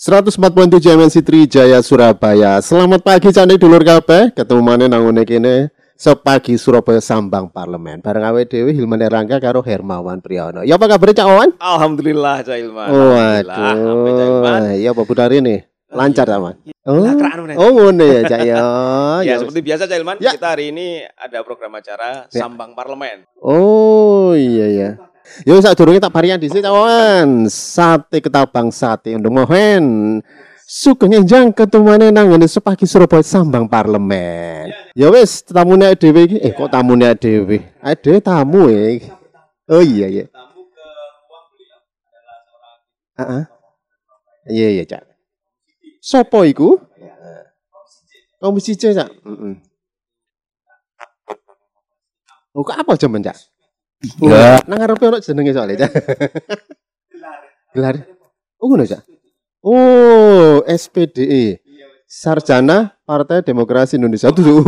104.7 MNC Jaya Surabaya. Selamat pagi cantik dulur kabeh. Ketemu mana nang ngene kene sepagi Surabaya Sambang Parlemen. Bareng awe Dewi Hilman Erangga karo Hermawan Priyono. Ya apa kabar Cak Wawan? Alhamdulillah Cak Ilman. Oh, Alhamdulillah, sampai Cak Ilman. aduh. Ya apa budari nih? Lancar sama. Oh, Lah, keraan meneh. oh ngono ya Cak ya. Ya, Ya, seperti biasa Cak Ilman, Ya. kita hari ini ada program acara Ya. Sambang Parlemen. Oh iya ya. Yo sak durunge tak varian dhisik kawan. Sate ketabang sate undung mohen. Sugeng enjang ketumane nang ngene sepagi Surabaya Sambang Parlemen. Ya wis tamune dhewe iki. Eh kok tamune dhewe? Ade tamu ya. Oh iya ya. Tamu ke. Iya iya, Cak. Sopo iku? Komisi C, Cak. Heeh. Oh, apa jaman, Cak? Ya. Nang ngarepe ono jenenge soalnya, Cak. Gelar. Oh, ngono, Cak. Oh, SPDE. Sarjana Partai Demokrasi Indonesia. Tuh.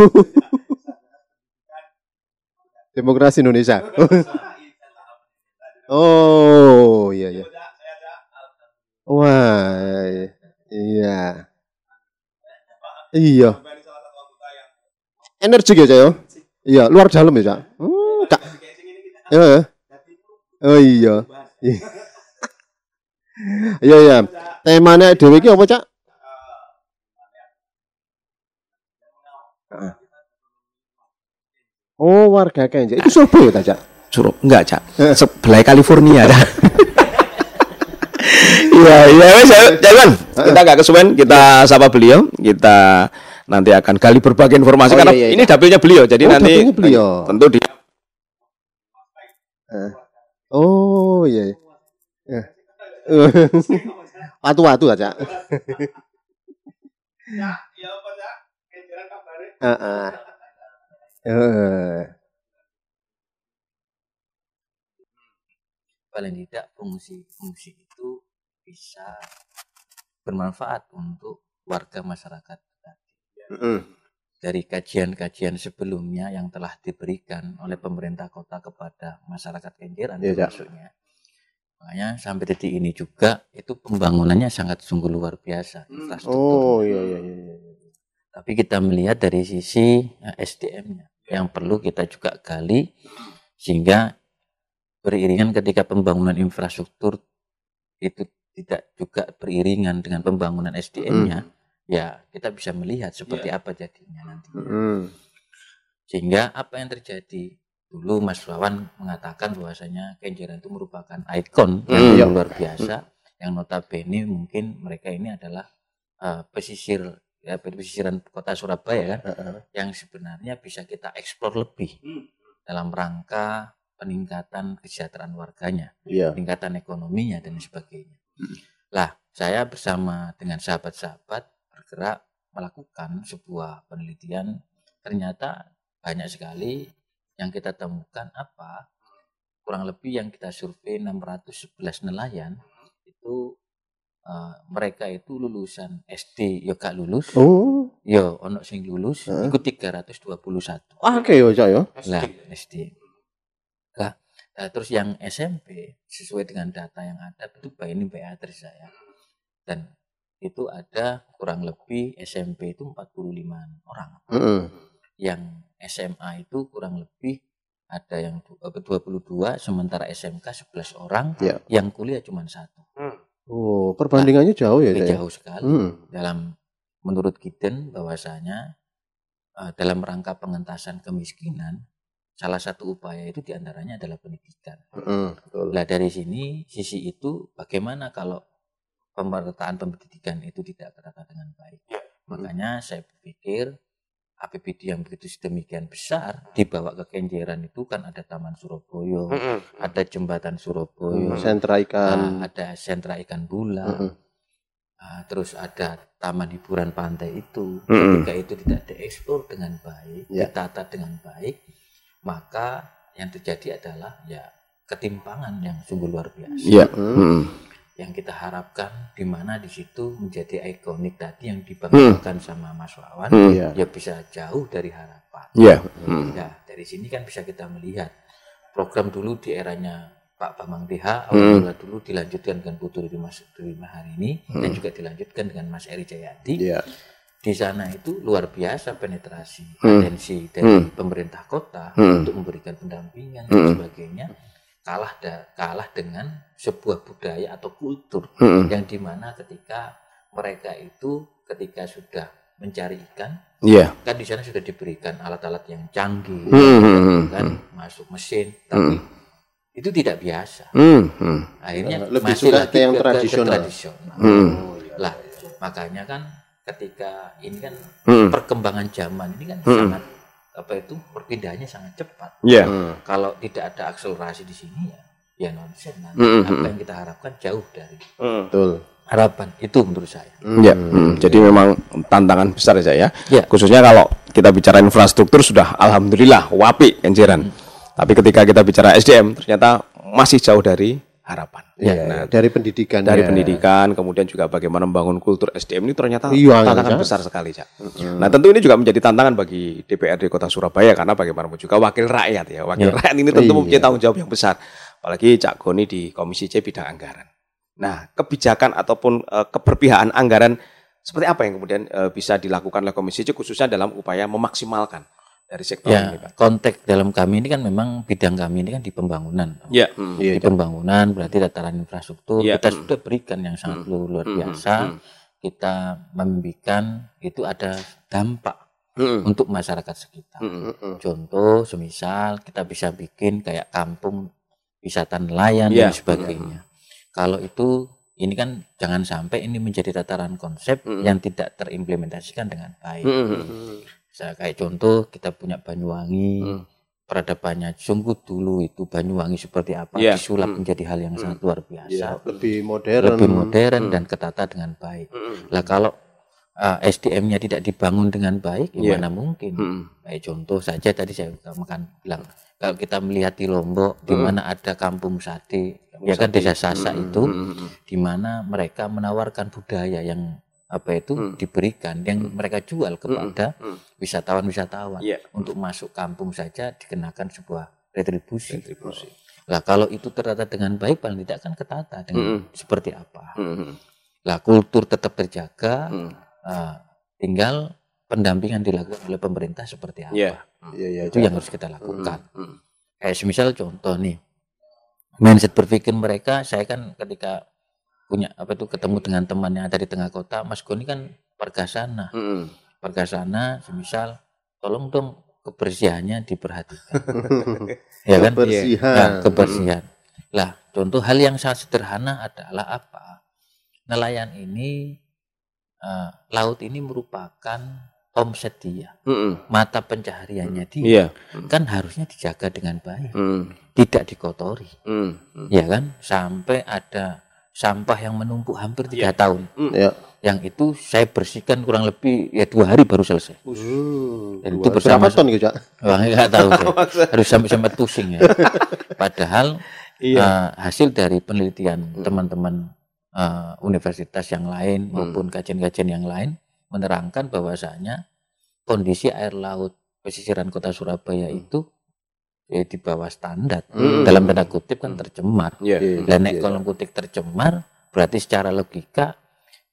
Demokrasi Indonesia. Oh, iya iya. Wah, iya. Iya. Energi ya, Cak, ya? Iya, luar dalam ya, Cak. Hmm, Iya, ya. Oh iya. Iya. Iya, iya. Temanya dhewe iki apa, Cak? Heeh. Oh, warga Kenje. Itu Surabaya ta, Cak? Suruh enggak, Cak. Sebelah California ada. Iya, iya wes ya, Ilman. Kita enggak kesuwen, kita sapa beliau, kita nanti akan gali berbagai informasi Oh, karena iya, iya, ini dapilnya beliau. Jadi Oh, nanti beliau. tentu di Oh, iya. iya. Watu-watu aja. Heeh. Heeh. paling tidak fungsi-fungsi itu bisa bermanfaat untuk warga masyarakat Heeh. Dari kajian-kajian sebelumnya yang telah diberikan oleh pemerintah kota kepada masyarakat Kenjeran Cak. termasuknya makanya sampai detik ini juga itu pembangunannya sangat sungguh luar biasa infrastruktur Oh, iya iya iya. iya. tapi kita melihat dari sisi eh, SDM-nya yang perlu kita juga gali sehingga beriringan ketika pembangunan infrastruktur itu tidak juga beriringan dengan pembangunan SDM-nya ya kita bisa melihat seperti apa jadinya nanti Heeh. sehingga apa yang terjadi dulu Mas Wawan mengatakan bahwasanya Kenjeran itu merupakan ikon Hmm. yang luar biasa yang notabene mungkin mereka ini adalah eh, pesisir ya pesisiran kota Surabaya kan Heeh. yang sebenarnya bisa kita eksplor lebih dalam rangka peningkatan kesejahteraan warganya, Iya. peningkatan ekonominya dan sebagainya. Lah, saya bersama dengan sahabat-sahabat bergerak melakukan sebuah penelitian. Ternyata banyak sekali yang kita temukan apa? Kurang lebih yang kita survei 611 nelayan itu eh, mereka itu lulusan SD ya gak lulus, Oh, ya ono sing lulus, Heeh. itu 321. oke yo, ya. Lah, SD. Lah, nah, terus yang SMP sesuai dengan data yang ada itu ini Beatrice saya. Dan itu ada kurang lebih SMP itu 45 orang. Heeh. Yang SMA itu kurang lebih ada yang du- eh, 22 sementara SMK 11 orang, Ya. yang kuliah cuma satu. Oh, perbandingannya jauh ya, Cak. ya? jauh sekali Hmm. dalam menurut Giden bahwasanya eh, dalam rangka pengentasan kemiskinan salah satu upaya itu di antaranya adalah pendidikan. Heeh, betul. Nah dari sini sisi itu bagaimana kalau pemerataan pendidikan itu tidak tertata dengan baik. Makanya saya berpikir APBD yang begitu sedemikian besar dibawa ke Kenjeran itu kan ada Taman Surabaya, ada jembatan Surabaya, Sentra ah, ikan. ada sentra ikan bula, Heeh. ah, terus ada taman hiburan pantai itu. Mm-mm. Ketika itu tidak dieksplor dengan baik, Ya. ditata dengan baik, maka yang terjadi adalah ya ketimpangan yang sungguh luar biasa. Iya. Hmm. Yang kita harapkan di mana di situ menjadi ikonik tadi yang dibanggakan sama Mas Wawan, Hmm. Iya. ya bisa jauh dari harapan. Iya. Mm. Nah, dari sini kan bisa kita melihat program dulu di eranya Pak Bambang TH awal mula dulu dilanjutkan dengan Putu Riri Mas Riri hari ini dan juga dilanjutkan dengan Mas Eri Jayadi. Iya. Di sana itu luar biasa penetrasi Hmm. atensi dari pemerintah kota Hmm. untuk memberikan pendampingan dan sebagainya kalah da- kalah dengan sebuah budaya atau kultur Hmm. yang di mana ketika mereka itu ketika sudah mencari ikan Iya. kan di sana sudah diberikan alat-alat yang canggih Hmm, hmm, hmm, kan masuk mesin tapi itu tidak biasa Hmm. Hmm. akhirnya Lebih masih suka lagi ke yang ke- ke- ke tradisional. tradisional. Hmm. lah makanya kan ketika ini kan Hmm. perkembangan zaman ini kan sangat apa itu perpindahannya sangat cepat Iya. Hmm. kalau tidak ada akselerasi di sini ya ya nonsen nanti Hmm, apa yang kita harapkan jauh dari Hmm. Betul. harapan itu menurut saya Ya, hmm, jadi memang tantangan besar ya, ya. Ya. Khususnya kalau kita bicara infrastruktur sudah alhamdulillah wapi kenjeran. Tapi ketika kita bicara SDM ternyata masih jauh dari harapan. Ya, Nah, dari pendidikan. dari pendidikan kemudian juga bagaimana membangun kultur SDM ini ternyata Iya, tantangan iya. besar sekali, Cak. Nah, tentu ini juga menjadi tantangan bagi DPRD Kota Surabaya karena bagaimanapun juga wakil rakyat ya. Wakil rakyat ini tentu Iya. mempunyai tanggung jawab yang besar. Apalagi Cak Goni di Komisi C bidang anggaran. Nah, kebijakan ataupun eh, keberpihakan anggaran seperti apa yang kemudian eh, bisa dilakukan oleh Komisi C khususnya dalam upaya memaksimalkan dari sektor ini, ya Pak? konteks dalam kami ini kan memang bidang kami ini kan di pembangunan Ya. hmm. Iya, di pembangunan berarti dataran infrastruktur Iya. kita sudah berikan yang sangat luar luar biasa kita membikan itu ada dampak Hmm. untuk masyarakat sekitar Hmm. Mm-mm. contoh semisal kita bisa bikin kayak kampung wisata nelayan Iya. dan sebagainya kalau itu ini kan jangan sampai ini menjadi tataran konsep Mm-mm. yang tidak terimplementasikan dengan baik Hmm. Saya kayak contoh kita punya Banyuwangi, Hmm. peradabannya sungguh dulu itu Banyuwangi seperti apa Iya. disulap Hmm. menjadi hal yang sangat luar biasa, Iya, lebih modern. lebih modern dan ketata dengan baik. Hmm. Lah kalau uh, SDM-nya tidak dibangun dengan baik, gimana mungkin? Hmm. Kayak contoh saja tadi saya makan bilang kalau kita melihat di Lombok di mana ada kampung sate, ya kan desa Sasak itu, Hmm. di mana mereka menawarkan budaya yang apa itu diberikan yang mereka jual kepada Hmm. wisatawan-wisatawan Iya. untuk masuk kampung saja dikenakan sebuah retribusi. Lah kalau itu tertata dengan baik paling tidak kan ketata dengan seperti apa. Hmm. Lah kultur tetap terjaga, Hmm. ah, tinggal pendampingan dilakukan oleh pemerintah seperti apa. Iya. Iya, iya, Itu Cak. yang harus kita lakukan. Hmm. Kayak semisal contoh nih, mindset berpikir mereka, saya kan ketika punya apa itu ketemu dengan teman yang ada di tengah kota, Mas Goni kan warga sana, Hmm. warga sana, semisal tolong dong kebersihannya diperhatikan, ya kan? Kebersihan. Nah, kebersihan. Lah, contoh hal yang sangat sederhana adalah apa? Nelayan ini, eh, laut ini merupakan omset dia, Hmm. mata pencahariannya dia, Iya. kan harusnya dijaga dengan baik, Hmm. tidak dikotori, Hmm. ya kan? Sampai ada sampah yang menumpuk hampir tiga Iya. tahun, Ya. yang itu saya bersihkan kurang lebih ya dua hari baru selesai. Hmm. Dan itu bersama- berapa ton gitu, Cak? Wah, nggak tahu saya. harus sampai sampai pusing ya. Padahal Iya. eh, hasil dari penelitian teman-teman eh, universitas yang lain maupun kajian-kajian yang lain menerangkan bahwasanya kondisi air laut pesisiran kota Surabaya itu ya, di bawah standar. Hmm. Dalam tanda kutip kan tercemar. Iya, Dan nek iya. kolom kutip tercemar berarti secara logika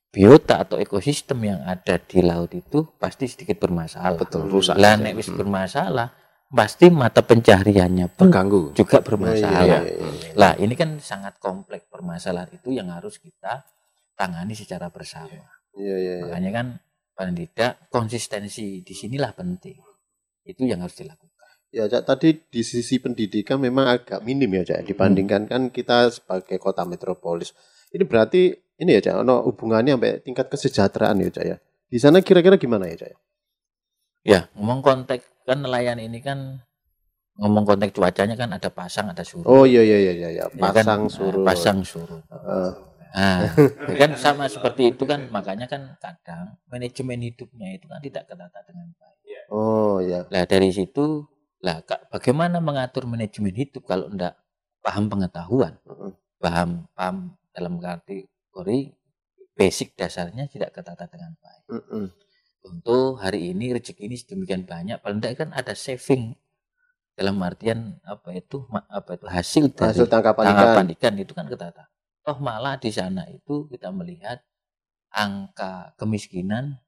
biota atau ekosistem yang ada di laut itu pasti sedikit bermasalah. Betul, rusak. Lah nek wis bermasalah, pasti mata pencahariannya pun Terganggu. juga bermasalah. iya, iya, iya. Lah ini kan sangat kompleks permasalahan itu yang harus kita tangani secara bersama. Iya, iya, iya. Makanya kan paling tidak konsistensi di sinilah penting. Itu yang harus dilakukan. Ya, Cak, tadi di sisi pendidikan memang agak minim ya, Cak, dibandingkan kan kita sebagai kota metropolis. Ini berarti ini ya, Cak, ono hubungannya sampai tingkat kesejahteraan ya, Cak ya. Di sana kira-kira gimana ya, Cak? Ya, ngomong konteks kan nelayan ini kan ngomong konteks cuacanya kan ada pasang, ada surut. Oh iya iya iya iya, iya. Ya kan? pasang Nah, surut. pasang surut. Heeh. Nah, ya kan sama seperti itu kan makanya kan kadang manajemen hidupnya itu kan tidak ketata dengan baik. oh iya. Lah dari situ lah Kak, bagaimana mengatur manajemen hidup kalau enggak paham pengetahuan, paham paham dalam kategori basic dasarnya tidak ketata dengan baik. Untuk hari ini rezeki ini sedemikian banyak, paling tidak kan ada saving dalam artian apa itu apa itu hasil dari Hasil tangkapan ikan. tangkapan ikan itu kan ketata. Toh malah di sana itu kita melihat angka kemiskinan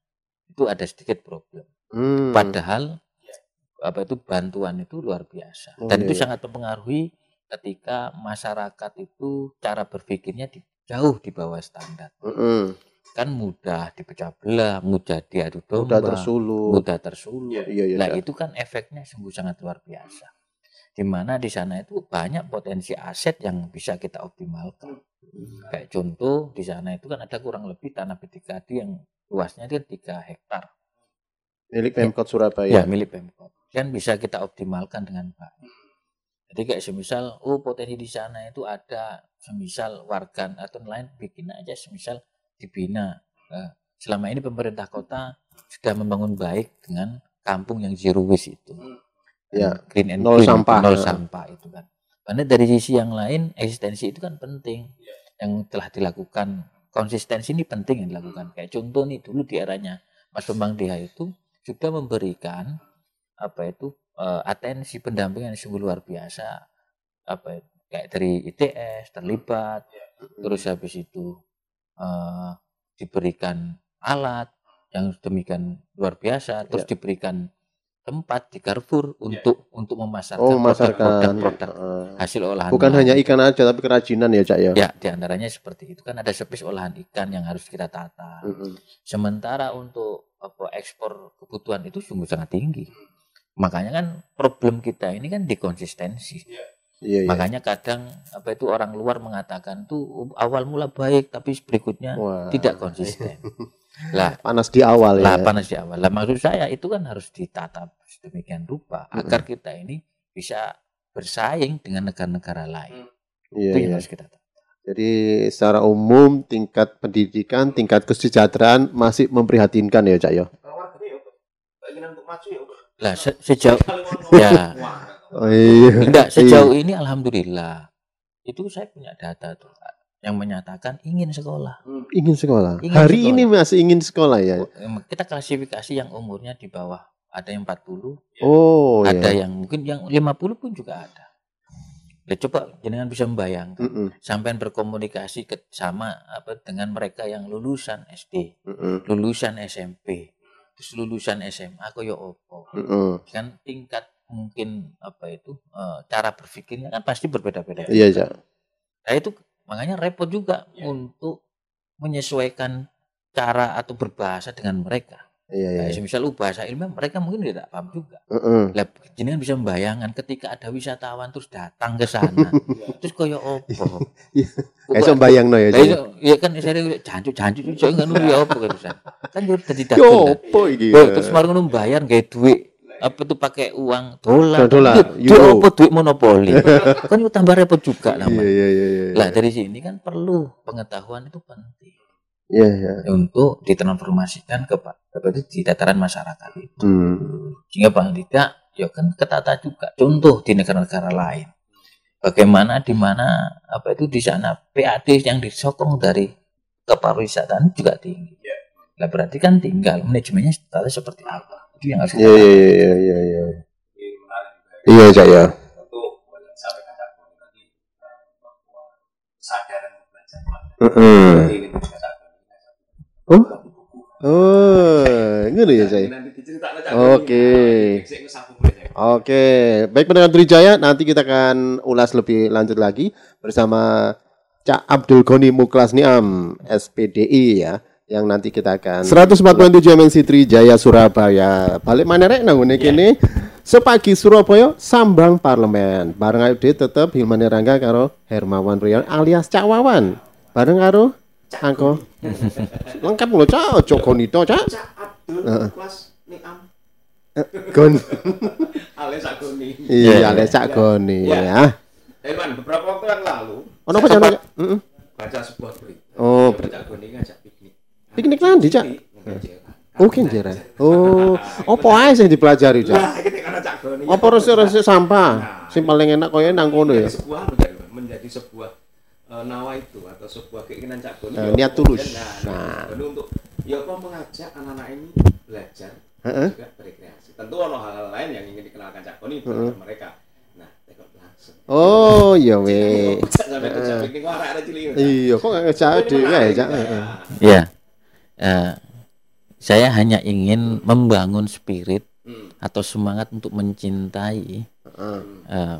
itu ada sedikit problem. Hmm. Padahal apa itu bantuan itu luar biasa Oh, dan iya, itu iya. sangat mempengaruhi ketika masyarakat itu cara berpikirnya di, jauh di bawah standar. Mm-mm. Kan mudah dipecah belah, mudah diadu domba, Udah tersulut. mudah tersulut. Iya, iya. Nah Cak. itu kan efeknya sungguh sangat luar biasa. Di mana di sana itu banyak potensi aset yang bisa kita optimalkan. Kayak contoh di sana itu kan ada kurang lebih tanah Betikadi yang luasnya itu 3 hektar. Milik Pemkot Ya, Surabaya. milik Pemkot. Kan bisa kita optimalkan dengan baik. Jadi kayak semisal, oh potensi di sana itu ada semisal warga atau lain bikin aja semisal dibina. Nah, selama ini pemerintah kota sudah membangun baik dengan kampung yang zero waste itu. Ya, Green and nol clean, sampah. nol sampah itu kan. Karena dari sisi yang lain eksistensi itu kan penting. Yang telah dilakukan konsistensi ini penting yang dilakukan. Kayak contoh nih dulu di eranya Mas Bambang Deha itu sudah memberikan apa itu eh, atensi pendampingan yang sungguh luar biasa apa itu, kayak dari ITS terlibat terus habis itu eh, diberikan alat yang demikian luar biasa terus diberikan tempat di Carrefour untuk untuk memasarkan Oh, produk-produk Heeh. hasil olahan Bukan laut. hanya ikan aja tapi kerajinan ya, Cak ya. ya di antaranya seperti itu kan ada spesies olahan ikan yang harus kita tata Mm-mm. Sementara untuk apa ekspor kebutuhan itu sungguh sangat tinggi. Makanya kan problem kita ini kan di konsistensi. Iya, iya. Makanya kadang apa itu orang luar mengatakan tuh awal mula baik tapi berikutnya Wah. tidak konsisten. lah, Panas di awal lah ya. panas di awal. Lah maksud saya itu kan harus ditata sedemikian rupa agar kita ini bisa bersaing dengan negara-negara lain. Iya, itu yang iya. harus kita tata. Jadi secara umum tingkat pendidikan, tingkat kesejahteraan masih memprihatinkan ya, Cak ya. Keinginan untuk maju ya. Lah se- sejauh ya Oh, iya. Enggak, sejauh ini alhamdulillah. Itu saya punya data tuh yang menyatakan ingin sekolah. Ingin sekolah. Ingin Hari sekolah. ini masih ingin sekolah ya. Kita klasifikasi yang umurnya di bawah. Ada yang 40, Oh, ada iya. yang mungkin yang 50 pun juga ada. Ya coba jenengan bisa membayangkan Mm-mm, sampai berkomunikasi ke, sama apa dengan mereka yang lulusan SD, mm-mm, lulusan SMP, terus lulusan SMA koyo opo. mm-mm. Kan tingkat mungkin apa itu eh, cara berpikirnya kan pasti berbeda-beda. Iya, Cak. Nah itu makanya repot juga untuk menyesuaikan cara atau berbahasa dengan mereka. Iya, iya. Kayak misal uh, bahasa ilmiah mereka mungkin tidak paham juga. Mm-mm. Lah jenengan bisa membayangkan ketika ada wisatawan terus datang ke sana. terus koyo opo? Kayak so bayang no ya, Lah Cak. itu ya kan saya jancuk jancuk itu enggak ngono ya opo kan. Kan yo dadi Yo, dagelan. apa iki? Terus mari ngono bayar gawe duit apa tuh pakai uang dolar. Dolar, euro. apa duit monopoli. kan itu tambah repot juga Iya, namanya. iya, iya, iya. Lah dari sini kan perlu pengetahuan itu penting Iya, iya. untuk ditransformasikan ke apa itu di tataran masyarakat itu. Hmm. Sehingga paling tidak ya kan ketata juga. Contoh di negara-negara lain. Bagaimana di mana apa itu di sana PAD yang disokong dari kepariwisataan juga tinggi. Lah berarti kan tinggal manajemennya tata seperti apa. Itu yang harus kita Iya, tata. iya, iya, iya, iya. Iya, Cak ya. Untuk sampaikan Oh. Oh, ngono ya, Cak Oke. Oke, baik pendengar Trijaya, nanti kita akan ulas lebih lanjut lagi bersama Cak Abdul Goni Muklas Niam, SPDI ya, yang nanti kita akan 147 MNC Trijaya Surabaya. Balik mana rek nang ngene kene. Sepagi Surabaya sambang parlemen. Bareng ayo tetep Hilmane Rangga karo Hermawan Rian alias Cak Wawan. Bareng karo Angko. Lengkap lho Cak, Cok Goni to, Cak. Cak Abdul kelas Niam Gon. alias Cak Goni. Iya, alias Cak Goni Iya. ya. Herman, beberapa waktu yang lalu Ono apa Heeh. baca sebuah berita. Oh, Bahwa Cak Goni ngajak piknik. Piknik landi, Cak? Oh, kenjeran. Oh, apa ae sing dipelajari, Cak? Nah, ini karena Cak Goni. Apa resik-resik sampah? Sing paling enak koyo nang kono ya. menjadi sebuah menjadi sebuah eh, nawa itu atau sebuah keinginan Cak Goni. Eh, ya, niat tulus. Nah, Nah. nah. Goni untuk ya apa mengajak anak-anak ini belajar Heeh. juga berrekreasi. Tentu ono hal-hal lain yang ingin dikenalkan Cak Goni kepada mereka. Oh, iya we. Sampai kejam iki kok arek-arek cilik. Iya, kok nggak ngejak dhewe ya. Ya, eh, saya hanya ingin membangun spirit atau semangat untuk mencintai Heeh. eh,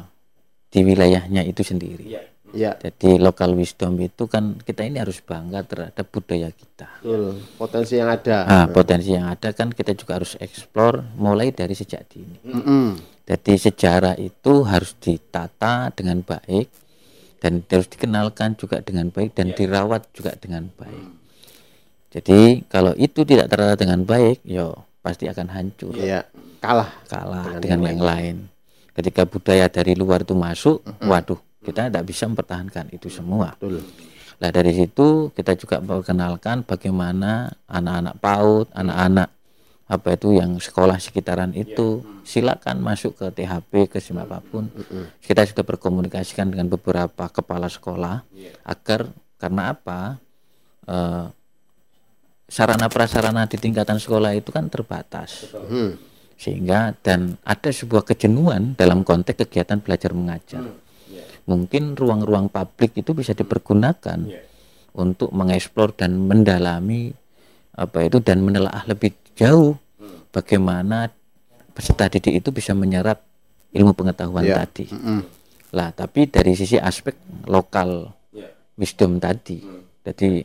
di wilayahnya itu sendiri. Iya. Iya, Jadi local wisdom itu kan kita ini harus bangga terhadap budaya kita. betul. Potensi yang ada. Ah, potensi yang ada kan kita juga harus eksplor mulai dari sejak dini. Mm-mm. Jadi sejarah itu harus ditata dengan baik dan harus dikenalkan juga dengan baik dan dirawat juga dengan baik. Jadi kalau itu tidak tertata dengan baik, yo pasti akan hancur, Iya, kalah. kalah dengan, yang lain. Ketika budaya dari luar itu masuk, waduh, kita tidak bisa mempertahankan itu semua. Betul. Nah dari situ kita juga perkenalkan bagaimana anak-anak PAUD, anak-anak apa itu yang sekolah sekitaran itu silakan masuk ke THP ke siapa pun. Kita sudah berkomunikasikan dengan beberapa kepala sekolah agar karena apa eh, sarana prasarana di tingkatan sekolah itu kan terbatas Hmm. sehingga dan ada sebuah kejenuhan dalam konteks kegiatan belajar mengajar. Mungkin ruang-ruang publik itu bisa dipergunakan untuk mengeksplor dan mendalami apa itu dan menelaah lebih jauh bagaimana peserta didik itu bisa menyerap ilmu pengetahuan Ya. tadi. Mm-mm. Lah, tapi dari sisi aspek lokal wisdom tadi. Jadi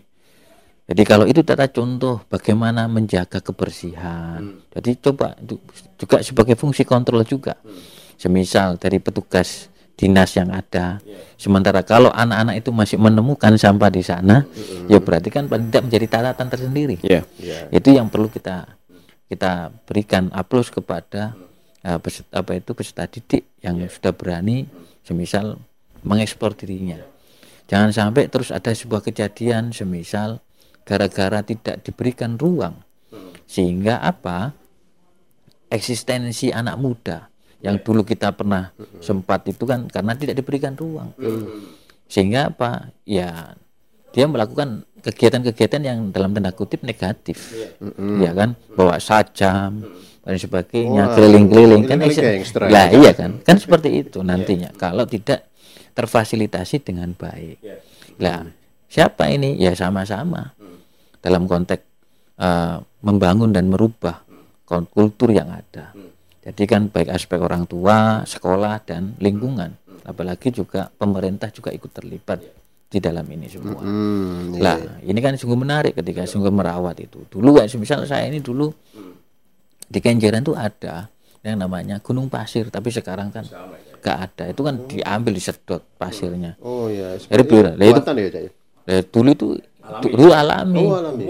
jadi kalau itu tata contoh bagaimana menjaga kebersihan. Jadi coba itu juga sebagai fungsi kontrol juga. Semisal dari petugas dinas yang ada. Sementara kalau anak-anak itu masih menemukan sampah di sana, ya berarti kan tidak menjadi catatan tersendiri. Iya. Itu yang perlu kita kita berikan aplaus kepada uh, peserta, apa itu peserta didik yang sudah berani semisal mengekspor dirinya. Jangan sampai terus ada sebuah kejadian semisal gara-gara tidak diberikan ruang sehingga apa eksistensi anak muda yang dulu kita pernah sempat itu kan karena tidak diberikan ruang. Sehingga apa? Ya dia melakukan kegiatan-kegiatan yang dalam tanda kutip negatif. Ya kan? Bawa sajam dan sebagainya keliling-keliling kan lah iya kan? Kan seperti itu nantinya. Kalau tidak terfasilitasi dengan baik. Lah siapa ini? Ya sama-sama. Dalam konteks eh, membangun dan merubah kon- kultur yang ada jadi kan baik aspek orang tua sekolah dan lingkungan apalagi juga pemerintah juga ikut terlibat di dalam ini semua iya. lah ini kan sungguh menarik ketika sungguh merawat itu dulu kan misal saya ini dulu di Kenjeran tuh ada yang namanya gunung pasir tapi sekarang kan gak ada itu kan diambil disedot pasirnya Oh iya, Jadi. Lah, itu- ya, ya? Dulu itu dulu alami. Oh, alami.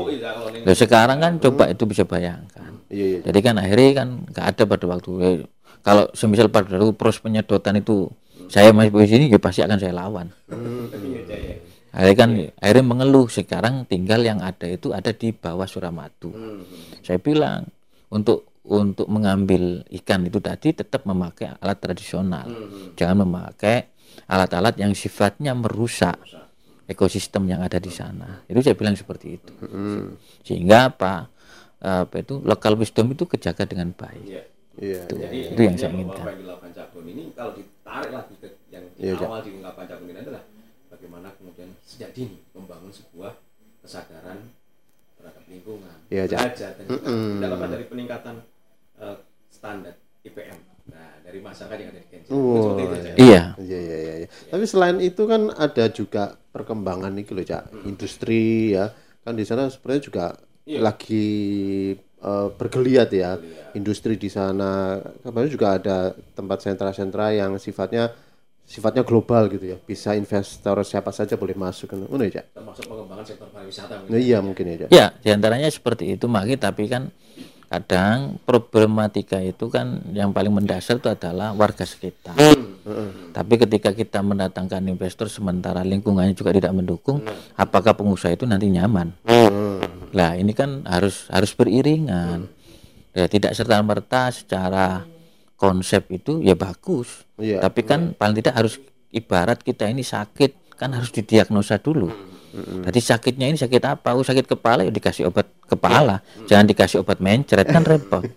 Lah, sekarang kan coba itu bisa bayangkan. Iya, iya. jadi kan akhirnya kan gak ada pada waktu kalau semisal pada waktu proses penyedotan itu saya masih di sini ya pasti akan saya lawan. Akhirnya kan akhirnya mengeluh sekarang tinggal yang ada itu ada di bawah Suramadu. Saya bilang untuk untuk mengambil ikan itu tadi tetap memakai alat tradisional. Jangan memakai alat-alat yang sifatnya merusak ekosistem yang ada di sana itu saya bilang seperti itu sehingga apa apa itu lokal wisdom itu kejaga dengan baik Iya. Jadi Itu yang saya inginkan. Apa yang dilakukan ini kalau ditarik lagi ke yang di Iya, Cak. awal diungkapkan Cak Gun ini adalah bagaimana kemudian sejak dini membangun sebuah kesadaran terhadap lingkungan, Iya, Cak. belajar dan juga tidak lepas dari peningkatan eh, standar IPM. Dari masyarakat yang ada di Kenjeran. Oh, Seperti itu, Cak. iya Iya, iya, iya. iya. Tapi selain itu kan ada juga perkembangan nih loh, Cak. Industri ya. Kan di sana sebenarnya juga lagi eh, bergeliat ya. Industri di sana. Kemarin juga ada tempat sentra-sentra yang sifatnya sifatnya global gitu ya. Bisa investor siapa saja boleh masuk kan. Ngono ya, Cak. termasuk pengembangan sektor pariwisata. Nah, iya mungkin ya, Cak. ya di antaranya seperti itu maki tapi kan kadang problematika itu kan yang paling mendasar itu adalah warga sekitar tapi ketika kita mendatangkan investor sementara lingkungannya juga tidak mendukung apakah pengusaha itu nanti nyaman Lah ini kan harus harus beriringan. Ya tidak serta merta secara konsep itu ya bagus. Iya. Tapi kan paling tidak harus ibarat kita ini sakit kan harus didiagnosa dulu. Jadi sakitnya ini sakit apa? Oh sakit kepala ya dikasih obat kepala. Jangan dikasih obat mencret kan repot.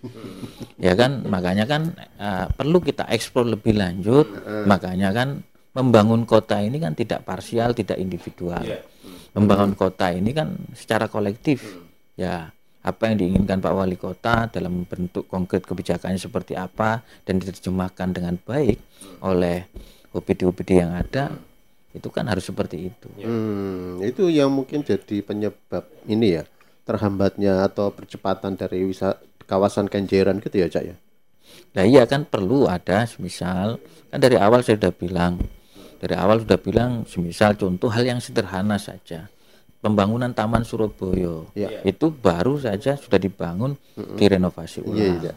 Ya kan, makanya kan uh, perlu kita eksplor lebih lanjut. Makanya kan membangun kota ini kan tidak parsial, tidak individual. Membangun kota ini kan secara kolektif. Ya, apa yang diinginkan Pak Wali Kota dalam bentuk konkret kebijakannya seperti apa dan diterjemahkan dengan baik oleh OPD-OPD yang ada itu kan harus seperti itu. Hmm, itu yang mungkin jadi penyebab ini ya terhambatnya atau percepatan dari wisata kawasan Kenjeran gitu ya Cak ya. Nah iya kan perlu ada semisal kan dari awal saya sudah bilang dari awal sudah bilang semisal contoh hal yang sederhana saja pembangunan Taman Surabaya Ya. itu baru saja sudah dibangun direnovasi Iya, ulang iya.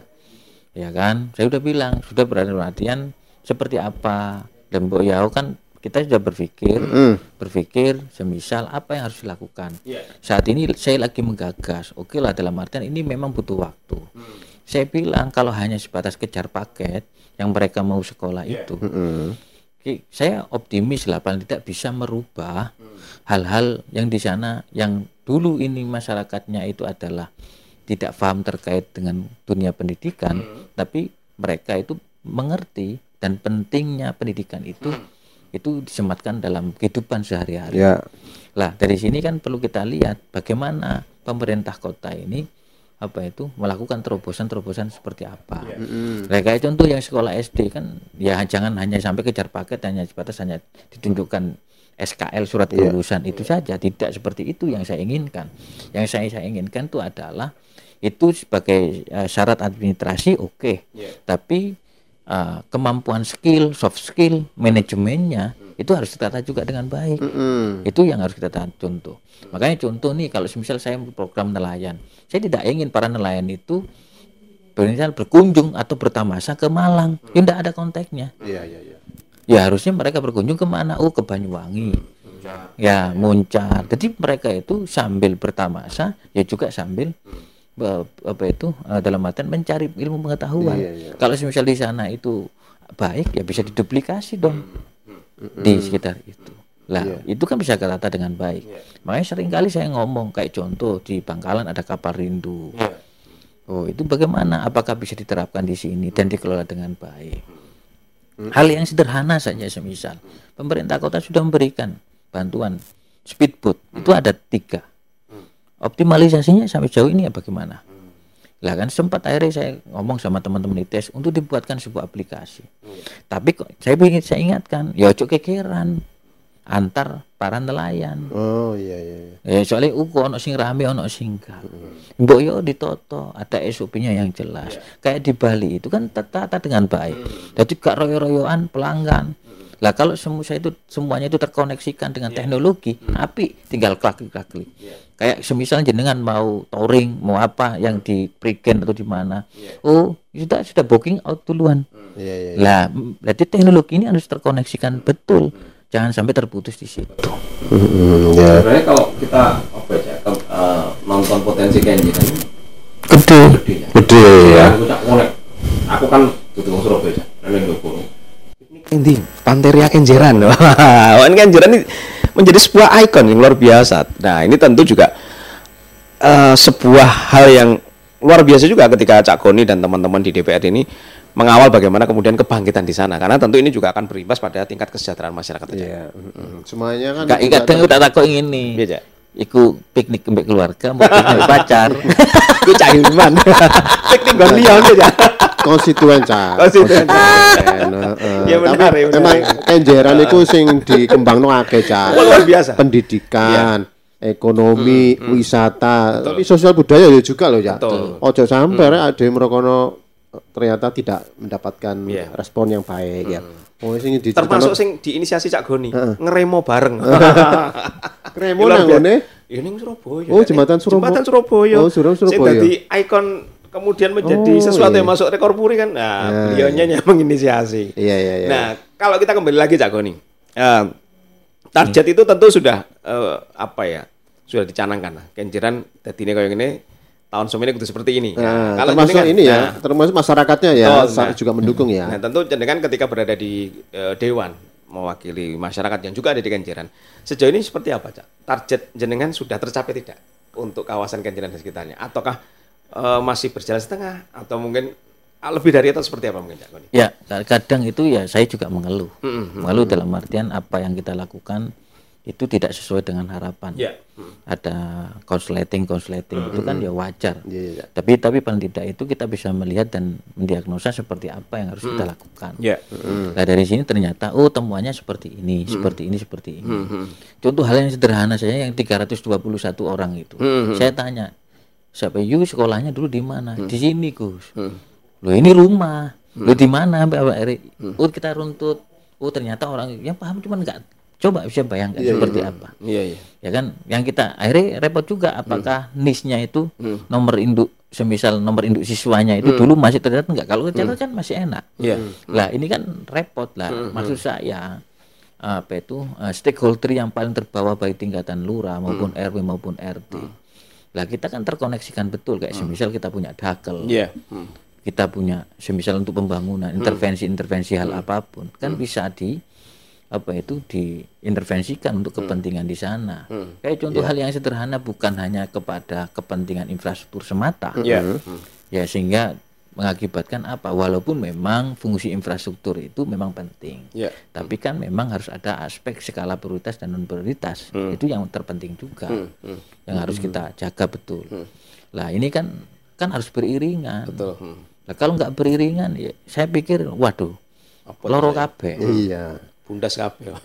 ya kan saya sudah bilang sudah berada perhatian seperti apa dan Mbok Yao kan kita sudah berpikir Hmm. berpikir semisal apa yang harus dilakukan. Saat ini saya lagi menggagas. Oke lah dalam artian ini memang butuh waktu. Saya bilang kalau hanya sebatas kejar paket yang mereka mau sekolah itu Hmm. Ki- saya optimis lah paling tidak bisa merubah hal-hal yang di sana yang dulu ini masyarakatnya itu adalah tidak paham terkait dengan dunia pendidikan tapi mereka itu mengerti dan pentingnya pendidikan itu itu disematkan dalam kehidupan sehari-hari Ya. lah dari sini kan perlu kita lihat bagaimana pemerintah kota ini apa itu melakukan terobosan-terobosan seperti apa. Hmm. Nah, kayak contoh yang sekolah SD kan ya jangan hanya sampai kejar paket hanya sebatas hanya ditunjukkan SKL surat Iya. kelulusan itu saja tidak seperti itu yang saya inginkan. Yang saya saya inginkan itu adalah itu sebagai eh, syarat administrasi oke. Tapi eh, kemampuan skill, soft skill, manajemennya itu harus ditata juga dengan baik. Hmm. Itu yang harus kita tahan contoh. Makanya contoh nih kalau misal saya program nelayan, saya tidak ingin para nelayan itu misal berkunjung atau bertamasa ke Malang. Ya tidak ada konteksnya. Iya, iya, iya. Ya harusnya mereka berkunjung ke mana? Oh ke Banyuwangi. Ya Muncar. Jadi mereka itu sambil bertamasa ya juga sambil be- apa itu eh, dalam artian mencari ilmu pengetahuan. Iya, iya. Kalau misal di sana itu baik ya bisa diduplikasi dong di sekitar itu. Lah itu kan bisa ketata dengan baik. Makanya sering kali saya ngomong kayak contoh di Bangkalan ada kapal rindu. Oh itu bagaimana? Apakah bisa diterapkan di sini dan dikelola dengan baik? Hal yang sederhana saja semisal pemerintah kota sudah memberikan bantuan speedboat itu ada tiga. Optimalisasinya sampai jauh ini ya bagaimana? Lah kan sempat akhirnya saya ngomong sama teman-teman ITS untuk dibuatkan sebuah aplikasi. Tapi kok saya ingin saya ingatkan, ya ojo kekeran antar para nelayan. Oh, iya, iya, iya. Ya soalnya uko ono sing rame ono sing enggak. Mbok yo ditoto, ada SOP-nya yang jelas. Kayak di Bali itu kan tertata dengan baik. Jadi gak royo-royoan pelanggan. Lah kalau semua itu semuanya itu terkoneksikan dengan teknologi, api tinggal klik-klik. Kayak semisal jenengan mau touring, mau apa yang di Prigen atau di mana. Oh, sudah sudah booking out duluan. Iya, iya. Lah, m- berarti teknologi ini harus terkoneksikan betul. Jangan sampai terputus di situ. Hmm, ya. Sebenarnya kalau kita apa ya ke- eh, nonton potensi ini Gede. gede ya. Gede ya. Aku. Aku kan butuh wong Surabaya. Nang. Ini Panteria Kenjeran. Wah, ini Kenjeran ini menjadi sebuah ikon yang luar biasa. Nah, ini tentu juga eh, sebuah hal yang luar biasa juga ketika Cak Goni dan teman-teman di DPR ini mengawal bagaimana kemudian kebangkitan di sana karena tentu ini juga akan berimbas pada tingkat kesejahteraan masyarakat. Iya. mm-mm. Semuanya kan Kak juga kadang tak takut ini. Iya, Cak. Iku piknik mbek keluarga, mau piknik pacar. Ku Cak Hilman. Piknik gon Leon ya. Konstituen cah. Konstituen. Iya, benar, Tapi iya, benar. emang kenjeran itu sing dikembangno akeh cah. Luar biasa. Pendidikan, ekonomi, wisata, tapi sosial budaya ya juga loh ya. Betul. Ojo sampai rek ada merokono ternyata tidak mendapatkan Iya. respon yang baik ya. Oh sing Termasuk sing diinisiasi Cak Goni, ngeremo bareng. Kremo Luar nang ngene. Ya ning Surabaya. Oh, Jembatan Surabaya. Jembatan Surabaya. Oh, Surab- Sing Surabaya. dadi ikon kemudian menjadi Oh, sesuatu iya. yang masuk rekor muri kan. Nah, beliaunya yang menginisiasi. Iya iya iya. Nah, kalau kita kembali lagi Cak Goni. eh, target itu tentu sudah eh, apa ya? Sudah dicanangkan. Kenjeran dadine kayak gini tahun semini kudu seperti ini. Nah, kalau termasuk jenengan- ini ya, nah, termasuk masyarakatnya ya sa- nah. juga mendukung ya. Nah, tentu jenengan ketika berada di eh, dewan mewakili masyarakat yang juga ada di Kenjeran. Sejauh ini seperti apa, Cak? Target jenengan sudah tercapai tidak untuk kawasan Kenjeran dan sekitarnya? Ataukah eh, masih berjalan setengah atau mungkin lebih dari itu seperti apa mungkin Cak Goni? Ya, kadang itu ya saya juga mengeluh. Mm-mm. Mengeluh dalam artian apa yang kita lakukan itu tidak sesuai dengan harapan. Ya. Ada konsleting konsleting itu kan ya wajar. Iya, iya. Tapi tapi paling tidak itu kita bisa melihat dan mendiagnosa seperti apa yang harus kita lakukan. Ya. Nah dari sini ternyata oh temuannya seperti ini, seperti ini, seperti ini. Contoh hal yang sederhana saja yang 321 orang itu. Saya tanya, siapa you sekolahnya dulu di mana? Di sini Gus. Loh ini rumah. Loh di mana Mbak Eri? Oh kita runtut. Oh ternyata orang yang paham cuman enggak coba bisa bayangkan seperti apa. Iya, iya. Ya kan yang kita akhirnya repot juga apakah nisnya itu nomor induk semisal nomor induk siswanya itu dulu masih tercatat enggak kalau tercatat kan masih enak. Iya. Lah ini kan repot lah. Maksud saya apa itu eh, stakeholder yang paling terbawa baik tingkatan lurah maupun RW maupun RT. Lah kita kan terkoneksikan betul. Kayak semisal kita punya dakel, Iya. Hmm. kita punya semisal untuk pembangunan, intervensi-intervensi hal apa pun kan bisa di apa itu diintervensikan untuk kepentingan di sana. Kayak contoh hal yang sederhana bukan hanya kepada kepentingan infrastruktur semata. Iya. Ya sehingga mengakibatkan apa? Walaupun memang fungsi infrastruktur itu memang penting. Iya. Tapi kan memang harus ada aspek skala prioritas dan non prioritas. Itu yang terpenting juga. Yang harus kita jaga betul. Lah ini kan kan harus beriringan. Betul. Hmm. Lah kalau nggak beriringan ya saya pikir waduh Apa loro kabeh. Iya. Bundas kabeh.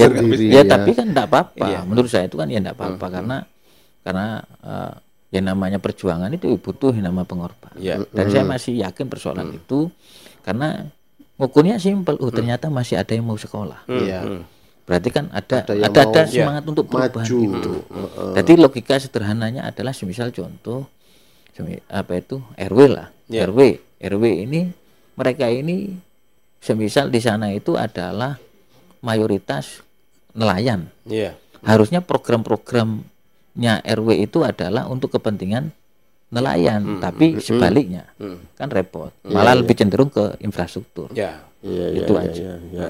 Ya, ya, ya. tapi kan enggak apa-apa. Iya. Menurut saya itu kan ya enggak apa-apa karena karena eh, yang namanya perjuangan itu butuh yang nama pengorbanan. Iya. Dan saya masih yakin persoalan itu karena ngukurnya simpel. Oh, ternyata masih ada yang mau sekolah. Iya. Berarti kan ada Ada ada yang ada, mau Iya. semangat untuk perubahan maju. itu. Jadi logika sederhananya adalah semisal contoh apa itu RW lah. Iya. RW, RW ini mereka ini semisal di sana itu adalah mayoritas nelayan. Iya. Harusnya program-programnya RW itu adalah untuk kepentingan nelayan, tapi sebaliknya kan repot. Malah lebih cenderung ke infrastruktur. Ya. Iya, iya, Itu iya, aja. iya, iya.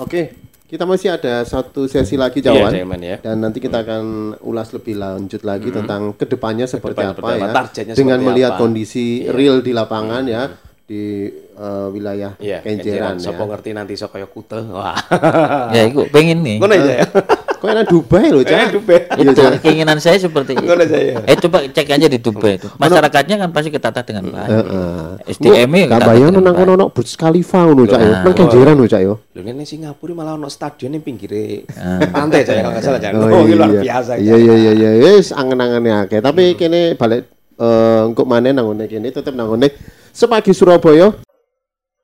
Oke, kita masih ada satu sesi lagi Iya, Jawan. Jaman ya. Dan nanti kita akan ulas lebih lanjut lagi tentang ke depannya seperti Ke depan apa ya, dengan seperti melihat apa. Iya. kondisi real di lapangan ya di eh, wilayah Iya, Kenjeran ya. Sopo ngerti nanti sok kaya kute. Wah. Ya, itu pengen nih. Ngono aja ya. Kok enak Dubai loh, Cak? Eh, Dubai. Iya, Itu Cak. keinginan saya seperti itu. Ngono aja ya. Eh coba cek aja di Dubai itu. Masyarakatnya kan pasti ketata dengan baik. Heeh. Ketata bayang nang kono ono Burj Khalifa ngono, Cak. yo. Nang Kenjeran loh, Cak yo. Lho ning Singapura malah ono stadion ning pinggire pantai aja kalau nggak salah Cak. Oh, Oh, luar iya. biasa. Iya iya iya iya wis angen-angene akeh. Tapi kene balik eh engko maneh nang ngene kene tetep nang ngene Sepagi Surabaya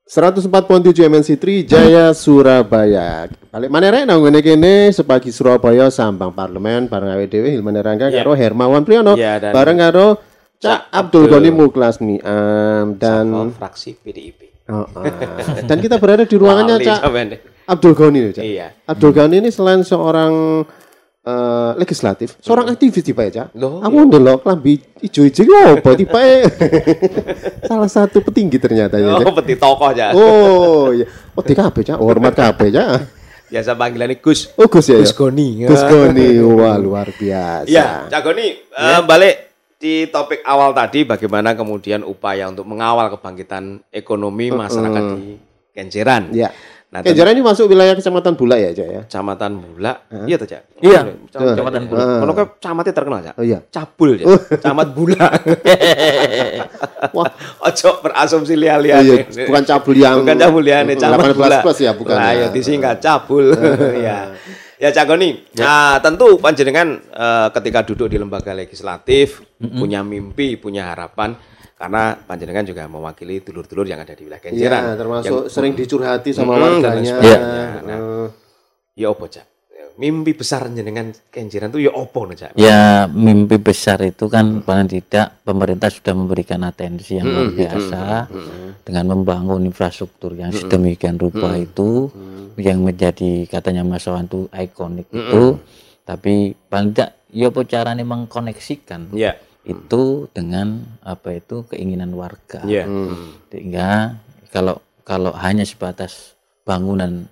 104.7 MNC3 Jaya Surabaya. Balik maneh rek nang ngene kene Sepagi Surabaya Sambang Parlemen bareng awake dhewe Hilman Rangga Iya. karo Hermawan Priyono dan- bareng karo Cak Abdul. Ghani Muklas Niam dan fraksi PDIP. Oh, ah. dan kita berada di ruangannya Cak. Abdul Ghani Cak. Iya. Abdul Ghani ini selain seorang eh, legislatif, seorang aktivis tiba ya, Cak. Loh, Aku ndelok lambi ijo-ijo apa tiba Salah satu petinggi ternyata ya. Cak. Oh, peti tokoh aja. Oh, iya. Oh, di kabeh, Cak. Hormat kabeh, Cak. Biasa panggilannya Gus. Oh, Gus ya. ya? Gus Goni. Gus Goni. Wah, luar biasa. Ya, Cak Goni, eh, balik di topik awal tadi bagaimana kemudian upaya untuk mengawal kebangkitan ekonomi masyarakat di Kenjeran. Ya. Nah, Kenjeran ini masuk wilayah Kecamatan Bula ya, Cak ya? Kecamatan Bula. Iya tuh, Cak. Iya, Kecamatan Kecamatan Bula. Bula. Kalau ke camatnya terkenal, Cak. Oh iya. Cabul, Cak. Camat Bula. Wah, Ojo berasumsi oh lihat-lihat. iya. bukan cabul yang Bukan cabul ya, nih, camat 18 Bula. plus ya, bukan. Nah, ya. ya disingkat cabul. ya. Ya Cak Goni, nah tentu panjenengan eh, ketika duduk di lembaga legislatif punya mimpi, punya harapan karena panjenengan juga mewakili dulur-dulur yang ada di wilayah Kenjeran. Iya, termasuk sering dicurhati sama Mm, warganya. sebagainya. Nah, Ya opo Cak? Mimpi besar jenengan Kenjeran itu ya opo nih Cak? Ya mimpi besar itu kan paling tidak pemerintah sudah memberikan atensi yang luar biasa dengan membangun infrastruktur yang sedemikian rupa itu yang menjadi katanya Mas Wawan itu ikonik itu tapi paling tidak ya apa caranya mengkoneksikan Iya. Itu dengan apa itu keinginan warga Iya. sehingga kalau kalau hanya sebatas bangunan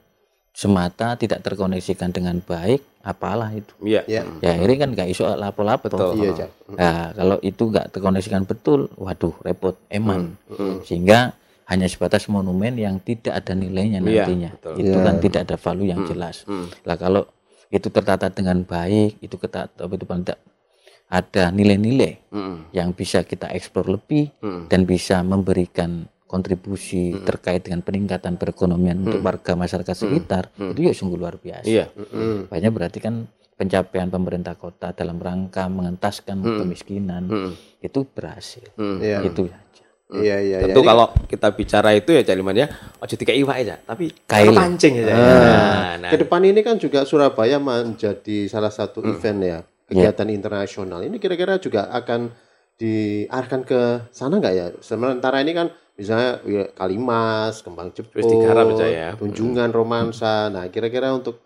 semata tidak terkoneksikan dengan baik apalah itu Iya. Ya. ya akhirnya kan nggak iso lapo-lapo Betul. Iya, Cak. Nah, kalau itu nggak terkoneksikan betul waduh repot eman Hmm. sehingga hanya sebatas monumen yang tidak ada nilainya Iya, nantinya. betul. Itu Iya. kan tidak ada value yang jelas. Hmm. Lah kalau itu tertata dengan baik, itu ketata itu tidak ada nilai-nilai Hmm. yang bisa kita eksplor lebih Hmm. dan bisa memberikan kontribusi terkait dengan peningkatan perekonomian untuk warga masyarakat sekitar itu ya sungguh luar biasa. Iya. Mm. Banyak berarti kan pencapaian pemerintah kota dalam rangka mengentaskan Hmm. kemiskinan Hmm. itu berhasil. Hmm. Iya. Itu saja. Iya iya. Tentu iya. kalau kita bicara itu ya Cak Liman ya, ojo tiga iwak aja, tapi Kail. pancing aja. Ah, Nah, nah. ke depan ini kan juga Surabaya menjadi salah satu Hmm. event ya kegiatan internasional. Ini kira-kira juga akan diarahkan ke sana nggak ya? Sementara ini kan misalnya ya, Kalimas, Kembang Jepun, ya. Tunjungan Romansa. Nah, kira-kira untuk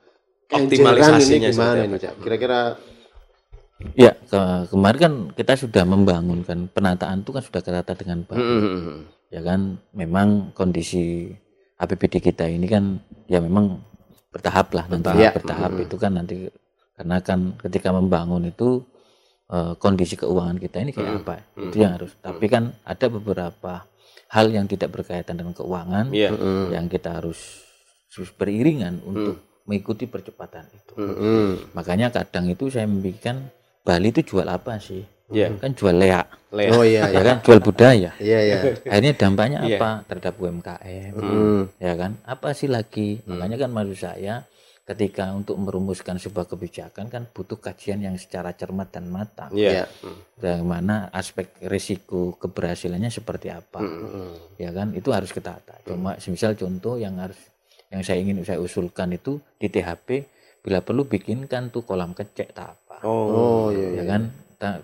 Optimalisasinya ini gimana ini? Kira-kira Ya, ke- kemarin kan kita sudah membangun kan penataan itu kan sudah tertata dengan baik. Hmm, hmm, hmm. Ya kan memang kondisi APBD kita ini kan ya memang bertahap lah nanti Bertahap. bertahap itu kan nanti karena kan ketika membangun itu eh, kondisi keuangan kita ini kayak apa? Itu yang harus tapi kan ada beberapa hal yang tidak berkaitan dengan keuangan Iya. Mm, yang kita harus harus beriringan untuk mengikuti percepatan itu. Mm, makanya kadang itu saya memikirkan Bali itu jual apa sih? Iya. kan jual leak. Lea. Oh iya ya iya. kan? Jual budaya. Iya iya. akhirnya dampaknya Iya. apa? Terhadap UMKM Mm, ya kan? Apa sih lagi? Makanya kan maksud saya ketika untuk merumuskan sebuah kebijakan kan butuh kajian yang secara cermat dan matang. Yang mana aspek risiko keberhasilannya seperti apa. Mm, ya kan? Itu harus kita tata cuma semisal contoh yang harus yang saya ingin saya usulkan itu di THP bila perlu bikinkan tuh kolam kecek tak apa. Oh iya iya. ya kan?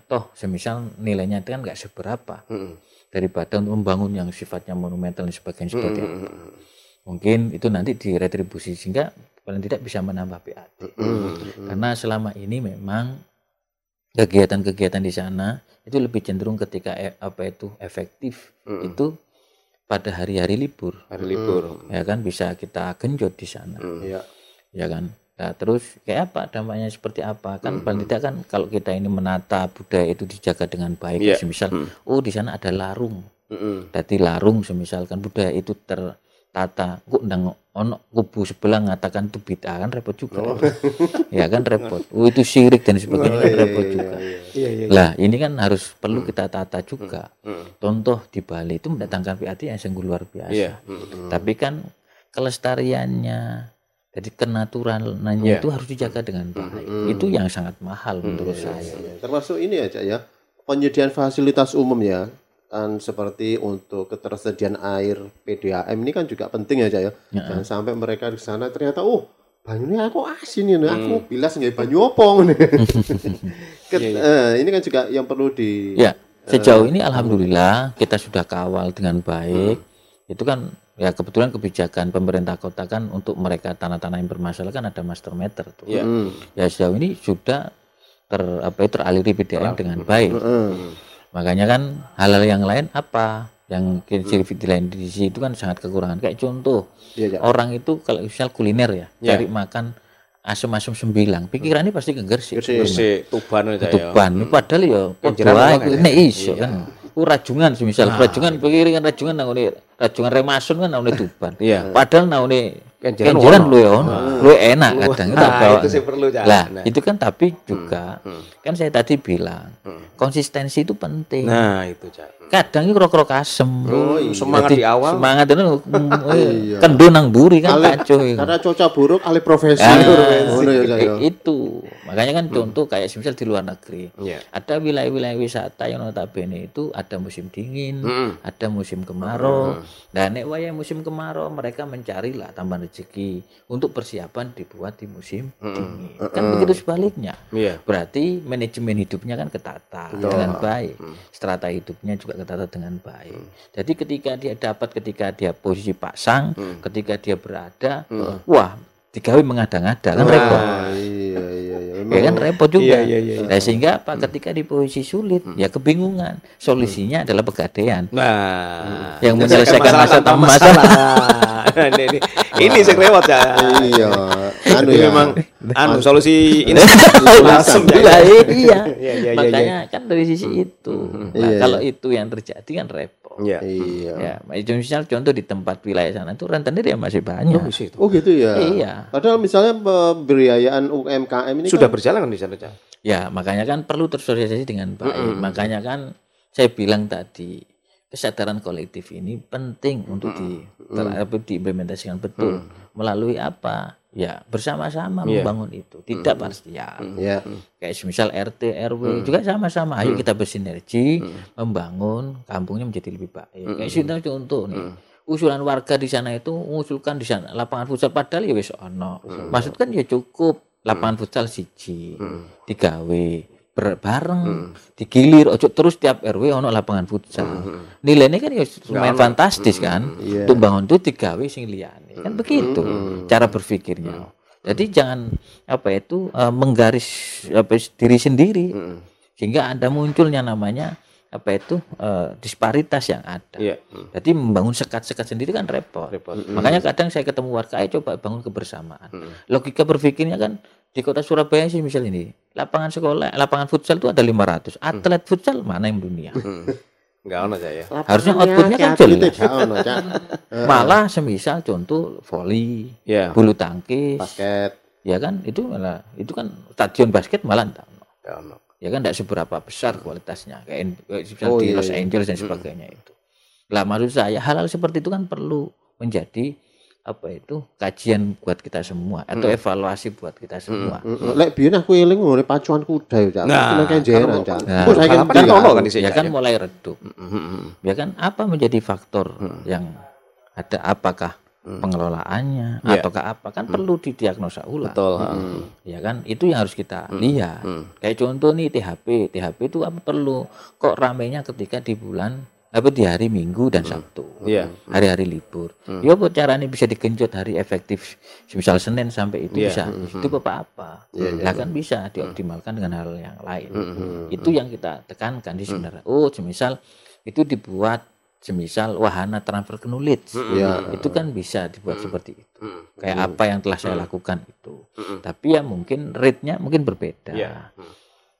Toh semisal nilainya itu kan nggak seberapa. Hmm. daripada untuk membangun yang sifatnya monumental dan sebagainya seperti Hmm, apa. mungkin itu nanti diretribusi. Sehingga paling tidak bisa menambah Mm, karena selama ini memang kegiatan-kegiatan di sana itu lebih cenderung ketika e- apa itu efektif Hmm. itu pada hari-hari libur Hari libur. ya kan bisa kita genjot di sana Iya. ya kan nah, terus kayak apa dampaknya seperti apa kan Hmm. paling tidak kan kalau kita ini menata budaya itu dijaga dengan baik Iya. semisal Hmm. oh di sana ada larung Hmm. Dadi larung semisalkan budaya itu tertata kok ndang ono kubu sebelah ngatakan itu bid'ah kan repot juga. Ya kan repot. Oh itu syirik dan sebagainya kan repot juga. Iya, iya. lah ini kan harus perlu kita tata juga. Hmm. contoh di Bali itu mendatangkan PAT yang sungguh luar biasa. Iya. Hmm. tapi kan kelestariannya jadi kenaturalannya Iya. itu harus dijaga dengan baik. itu yang sangat mahal menurut saya. Iya, termasuk ini aja ya penyediaan fasilitas umum ya kan seperti untuk ketersediaan air PDAM ini kan juga penting ya Cak, ya jangan sampai mereka di sana ternyata oh banyunya aku asin ini aku bilas nggak banyu opong nih ini kan juga yang perlu di Ya, sejauh ini alhamdulillah kita sudah kawal dengan baik. Itu kan ya kebetulan kebijakan pemerintah kota kan untuk mereka tanah-tanah yang bermasalah kan ada master meter tuh. Iya. Hmm. Ya sejauh ini sudah ter apa itu teraliri PDAM dengan baik. Hmm. Makanya kan hal-hal yang lain apa? Yang ciri di lain di sisi itu kan sangat kekurangan. Kayak contoh Iya, Cak. orang itu kalau misal kuliner ya, Ya. cari makan asam-asam sembilang, pikirannya pasti ke Gresik. Gresik. Si tuban aja ya. Tuban padahal ya orang ya? nek iso kan. Ku rajungan semisal rajungan pikiran rajungan nang rajungan remasun kan nang Tuban. Iya. Padahal nang Kenjeran lu ya ono. Lu enak kadang itu Nah, bawa. itu sih perlu Cak. Lah, Nah. itu kan tapi juga kan saya tadi bilang konsistensi itu penting. Nah, itu Cak. Kadang itu krok-krok asem. Oh, iya. Semangat Jadi, di awal. Semangat itu eh, Iya. kendo nang buri kan Alih- kacau itu. karena cuaca buruk alih profesi Ah, Ngono ya, Cak, ya. eh, itu makanya kan contoh kayak semisal di luar negeri Iya. ada wilayah-wilayah wisata yang notabene itu ada musim dingin Mm. ada musim kemarau dan nek wayah musim kemarau mereka mencarilah tambahan rezeki untuk persiapan dibuat di musim dingin. Kan begitu sebaliknya. Iya. berarti manajemen hidupnya kan ketata dengan baik. Strata hidupnya juga ketata dengan baik. Jadi ketika dia dapat ketika dia posisi pasang ketika dia berada wah digawe mengada-ngada kan repot. Ah, iya iya iya ya kan repot juga. Iya, iya, iya. Nah, sehingga apa? Ketika di posisi sulit ya kebingungan. Solusinya adalah pegadaian. Nah, Yang menyelesaikan masalah tanpa tanpa masalah. ini ini, ini sih lewat ya. iya. Anu ya. memang anu solusi ini langsung ya. Iya. Iya, iya, iya, makanya kan dari sisi itu. Nah, Iya, kalau itu yang terjadi kan repot Iya. Iya. Ya, itu misal contoh di tempat wilayah sana itu rentenir ya masih banyak. Oh, itu. Oh gitu ya. Iya. Padahal misalnya pemberdayaan UMKM ini Sudah kan, berjalan kan di sana, Cak? Ya, makanya kan perlu tersosialisasi dengan baik. Makanya kan saya bilang tadi kesadaran kolektif ini penting untuk di ter- apa, diimplementasikan betul melalui apa? Ya, bersama-sama Iya. membangun itu. Tidak parsial. ya. Kayak misal RT, RW juga sama-sama. Ayo kita bersinergi membangun kampungnya menjadi lebih baik. Kayak contoh contoh nih. Usulan warga di sana itu mengusulkan di sana lapangan futsal padahal ya wis ono. Maksud kan ya cukup lapangan futsal siji digawe ber- bareng digilir ojo terus tiap RW ono lapangan futsal. Nilainya kan ya lumayan fantastis kan. Iya. Untuk bangun itu digawe sing liyane. Kan begitu cara berpikirnya. Jadi jangan apa itu eh, menggaris apa diri sendiri sehingga ada munculnya namanya apa itu eh, disparitas yang ada. Iya. Jadi membangun sekat-sekat sendiri kan repot. Repot. Makanya kadang saya ketemu warga, ayo coba bangun kebersamaan. Logika berpikirnya kan di kota Surabaya sih misal ini, lapangan sekolah, lapangan futsal itu ada 500. Atlet futsal mana yang dunia? Enggak ono, Cak ya. Harusnya outputnya kan jelas. ono, Cak. Malah semisal contoh voli, Iya. bulu tangkis, Basket. ya kan itu malah itu kan stadion basket malah enggak ono. Ya kan tidak seberapa besar kualitasnya kayak in- kayak seperti Oh, di iya, Los iya. Angeles dan sebagainya itu. Lah maksud saya hal-hal seperti itu kan perlu menjadi apa itu kajian buat kita semua atau evaluasi buat kita semua. Mm, Lek biyen aku eling ngene pacuan kuda ya, Cak. Nah, Nah, kenjeran, kalau- Cak. Nah, saya kan kan ono kan Ya kan ya? mulai redup. Ya kan apa menjadi faktor yang ada apakah pengelolaannya Iya. ataukah apa kan perlu didiagnosa ulang. Betul. Ya kan itu yang harus kita lihat. Kayak contoh nih THP, THP itu apa perlu kok ramenya ketika di bulan apa di hari Minggu dan Sabtu. Iya. Hari-hari libur. Ya apa caranya bisa digenjot hari efektif misal Senin sampai itu Iya. bisa. Itu apa-apa. Lah kan bisa dioptimalkan dengan hal yang lain. Itu yang kita tekankan di sebenarnya. Oh, semisal itu dibuat semisal wahana transfer knowledge. Iya. Itu kan bisa dibuat seperti itu. Kayak apa yang telah saya lakukan itu. Tapi ya mungkin rate-nya mungkin berbeda. Iya.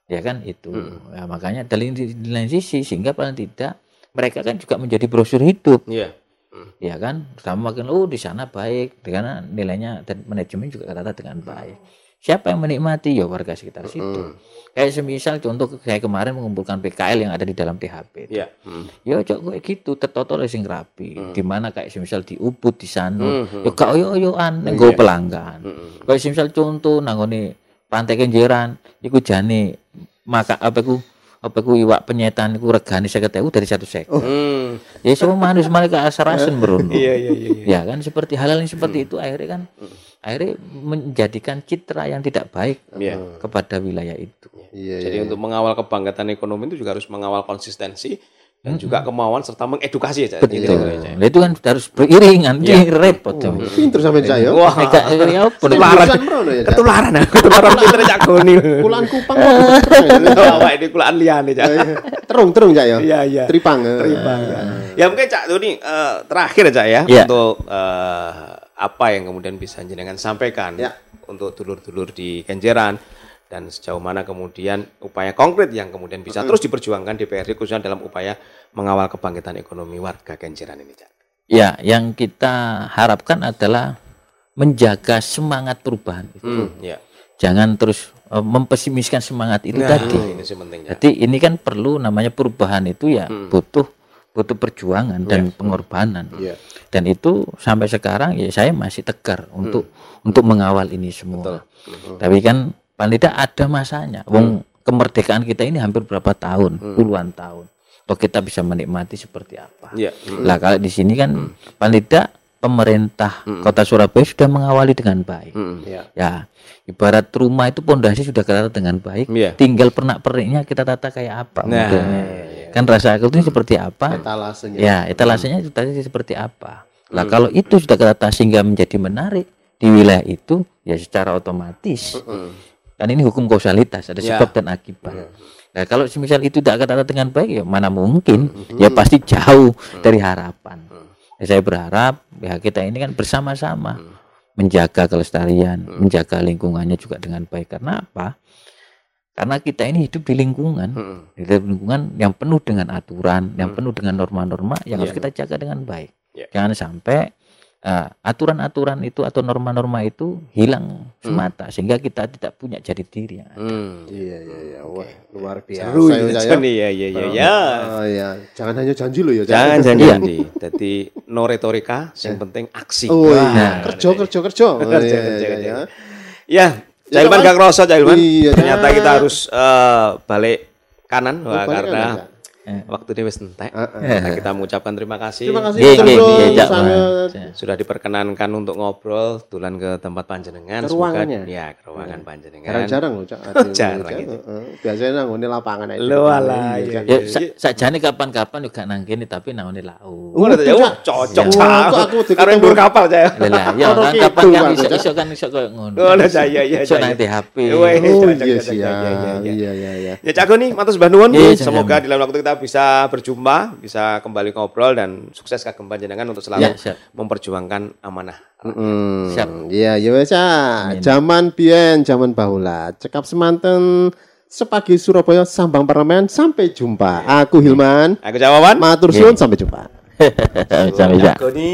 Ya kan itu. Ya, makanya dari lain sisi sehingga paling tidak mereka kan juga menjadi brosur hidup. Iya. Ya kan? Sama makin oh di sana baik karena nilainya dan manajemen juga rata dengan baik. Siapa yang menikmati ya warga sekitar situ. Kayak semisal contoh saya kemarin mengumpulkan PKL yang ada di dalam THP. itu. Iya. Ya cok kayak gitu tertoto oleh sing rapi. Di mana kayak semisal di Ubud di sana. Ya gak oyo-oyoan ning nggo pelanggan. Kayak semisal contoh nanggone Pantai Kenjeran iku jane maka apa ku apa ku iwak penyetan iku regane 50.000 dari satu sek. Hmm. Ya semua manusia mereka asarasen berono. Iya, iya, iya, iya. Ya kan seperti hal-hal yang seperti itu akhirnya kan akhirnya menjadikan citra yang tidak baik Iya. kepada wilayah itu. Iya, Jadi untuk mengawal kebangkitan ekonomi itu juga harus mengawal konsistensi dan juga kemauan serta mengedukasi ya, Cak. Betul. Ya, Cak. Nah, itu kan harus beriringan, ini repot. tuh. Pinter sampe Cak ya. Wah, Nek gak- ya apa? Ketularan. Merono ya, Cak. ketularan aku, ketularan pinter Cak Goni. Kulaan kupang. Awak ini kulaan liane, Cak. Terung terung Cak ya. Iya, iya. Tripang. Terima. Ya mungkin Cak Doni eh, terakhir aja ya Iya. untuk eh, apa yang kemudian bisa jenengan sampaikan Ya. untuk dulur-dulur di Kenjeran dan sejauh mana kemudian upaya konkret yang kemudian bisa terus diperjuangkan DPRD khususnya dalam upaya mengawal kebangkitan ekonomi warga Kenjeran ini Cak. Ya, yang kita harapkan adalah menjaga semangat perubahan itu. Hmm, ya. Jangan terus eh, mempesimiskan semangat itu Nah, tadi. ini sih pentingnya. Jadi ini kan perlu namanya perubahan itu ya Hmm. butuh butuh perjuangan dan pengorbanan. Iya. Dan itu sampai sekarang ya saya masih tegar untuk untuk mengawal ini semua. Tapi kan paling tidak ada masanya. Wong kemerdekaan kita ini hampir berapa tahun, puluhan tahun. Atau kita bisa menikmati seperti apa. Iya. Lah kalau di sini kan paling tidak pemerintah Kota Surabaya sudah mengawali dengan baik. Hmm. Iya. Ya, ibarat rumah itu pondasi sudah tertata dengan baik, Iya. tinggal pernak-perniknya kita tata kayak apa Nah, modelnya. iya, iya. Kan rasa aku ini seperti apa? Etalasenya. Ya, etalasenya itu tadi seperti apa. Lah kalau itu sudah tertata sehingga menjadi menarik di wilayah itu, ya secara otomatis. Kan ini hukum kausalitas, ada Ya. sebab dan akibat. Nah, kalau semisal itu tidak tertata dengan baik, ya mana mungkin? Ya pasti jauh dari harapan. Ya, saya berharap ya kita ini kan bersama-sama menjaga kelestarian, menjaga lingkungannya juga dengan baik. Karena apa? Karena kita ini hidup di lingkungan, Mm-mm. di lingkungan yang penuh dengan aturan, yang Hmm. penuh dengan norma-norma yang harus Iya. kita jaga dengan baik. Iya. Jangan sampai eh, aturan-aturan itu atau norma-norma itu hilang semata sehingga kita tidak punya jati diri. yang ada. Hmm. Iya iya iya. Wah, luar biasa. Seru ya, ya. Jon, ya ya ya ya. Oh, iya. Jangan hanya janji loh ya. Jangan jangan Iya. janji. Jadi no retorika, yang penting aksi. Oh iya. Nah, kerja kerja kerja. Oh, Kerja, iya, kerja, iya, kerja. iya. Ya, Ya, Jailman Cak, gak kerasa Jailman. Iya, Ternyata kita harus eh, balik kanan Wah, balik karena. Waktu ini wis entek. Ah, ah. Nah, kita mengucapkan terima kasih. Terima kasih Iya, iya, Bro. iya, Cak, sangat Mas. sudah diperkenankan untuk ngobrol tulan ke tempat panjenengan Ke Semoga- ruangannya? ya ke ruangan panjenengan Jarang-jarang loh, Cak. Jarang Cak. itu. Heeh. Biasanya nang ngene lapangan aja. Lu alah, Iya, iya, Cak. Ya, sa sajane kapan-kapan juga nang kene tapi nang ngene lau. Oh, udah Cak. oh, cocok Iya. Cak. Kok aku ketemu- ndur kapal saya Lah ya kan gitu, kapan kan iso Cak. iso kan iso koyo ngono. Oh, lah, Cak, iya, iya, Iso Cak, nang iya. di HP. Oh cocok, iya cocok, cocok, ya. iya, iya, iya. Iya iya iya. Ya Cak Goni, matur Mbah Nuwun. Iya, Semoga lain waktu kita bisa berjumpa, bisa kembali ngobrol dan sukses kagem panjenengan untuk selalu Ya, siap. memperjuangkan amanah. Mm, Siap. Iya, ya wes ah. Amin. Zaman biyen, zaman bahula. Cekap semanten sepagi Surabaya sambang parlemen sampai jumpa. Aku Hilman. Aku jawaban. Matur suwun sampai jumpa. Sampai Goni.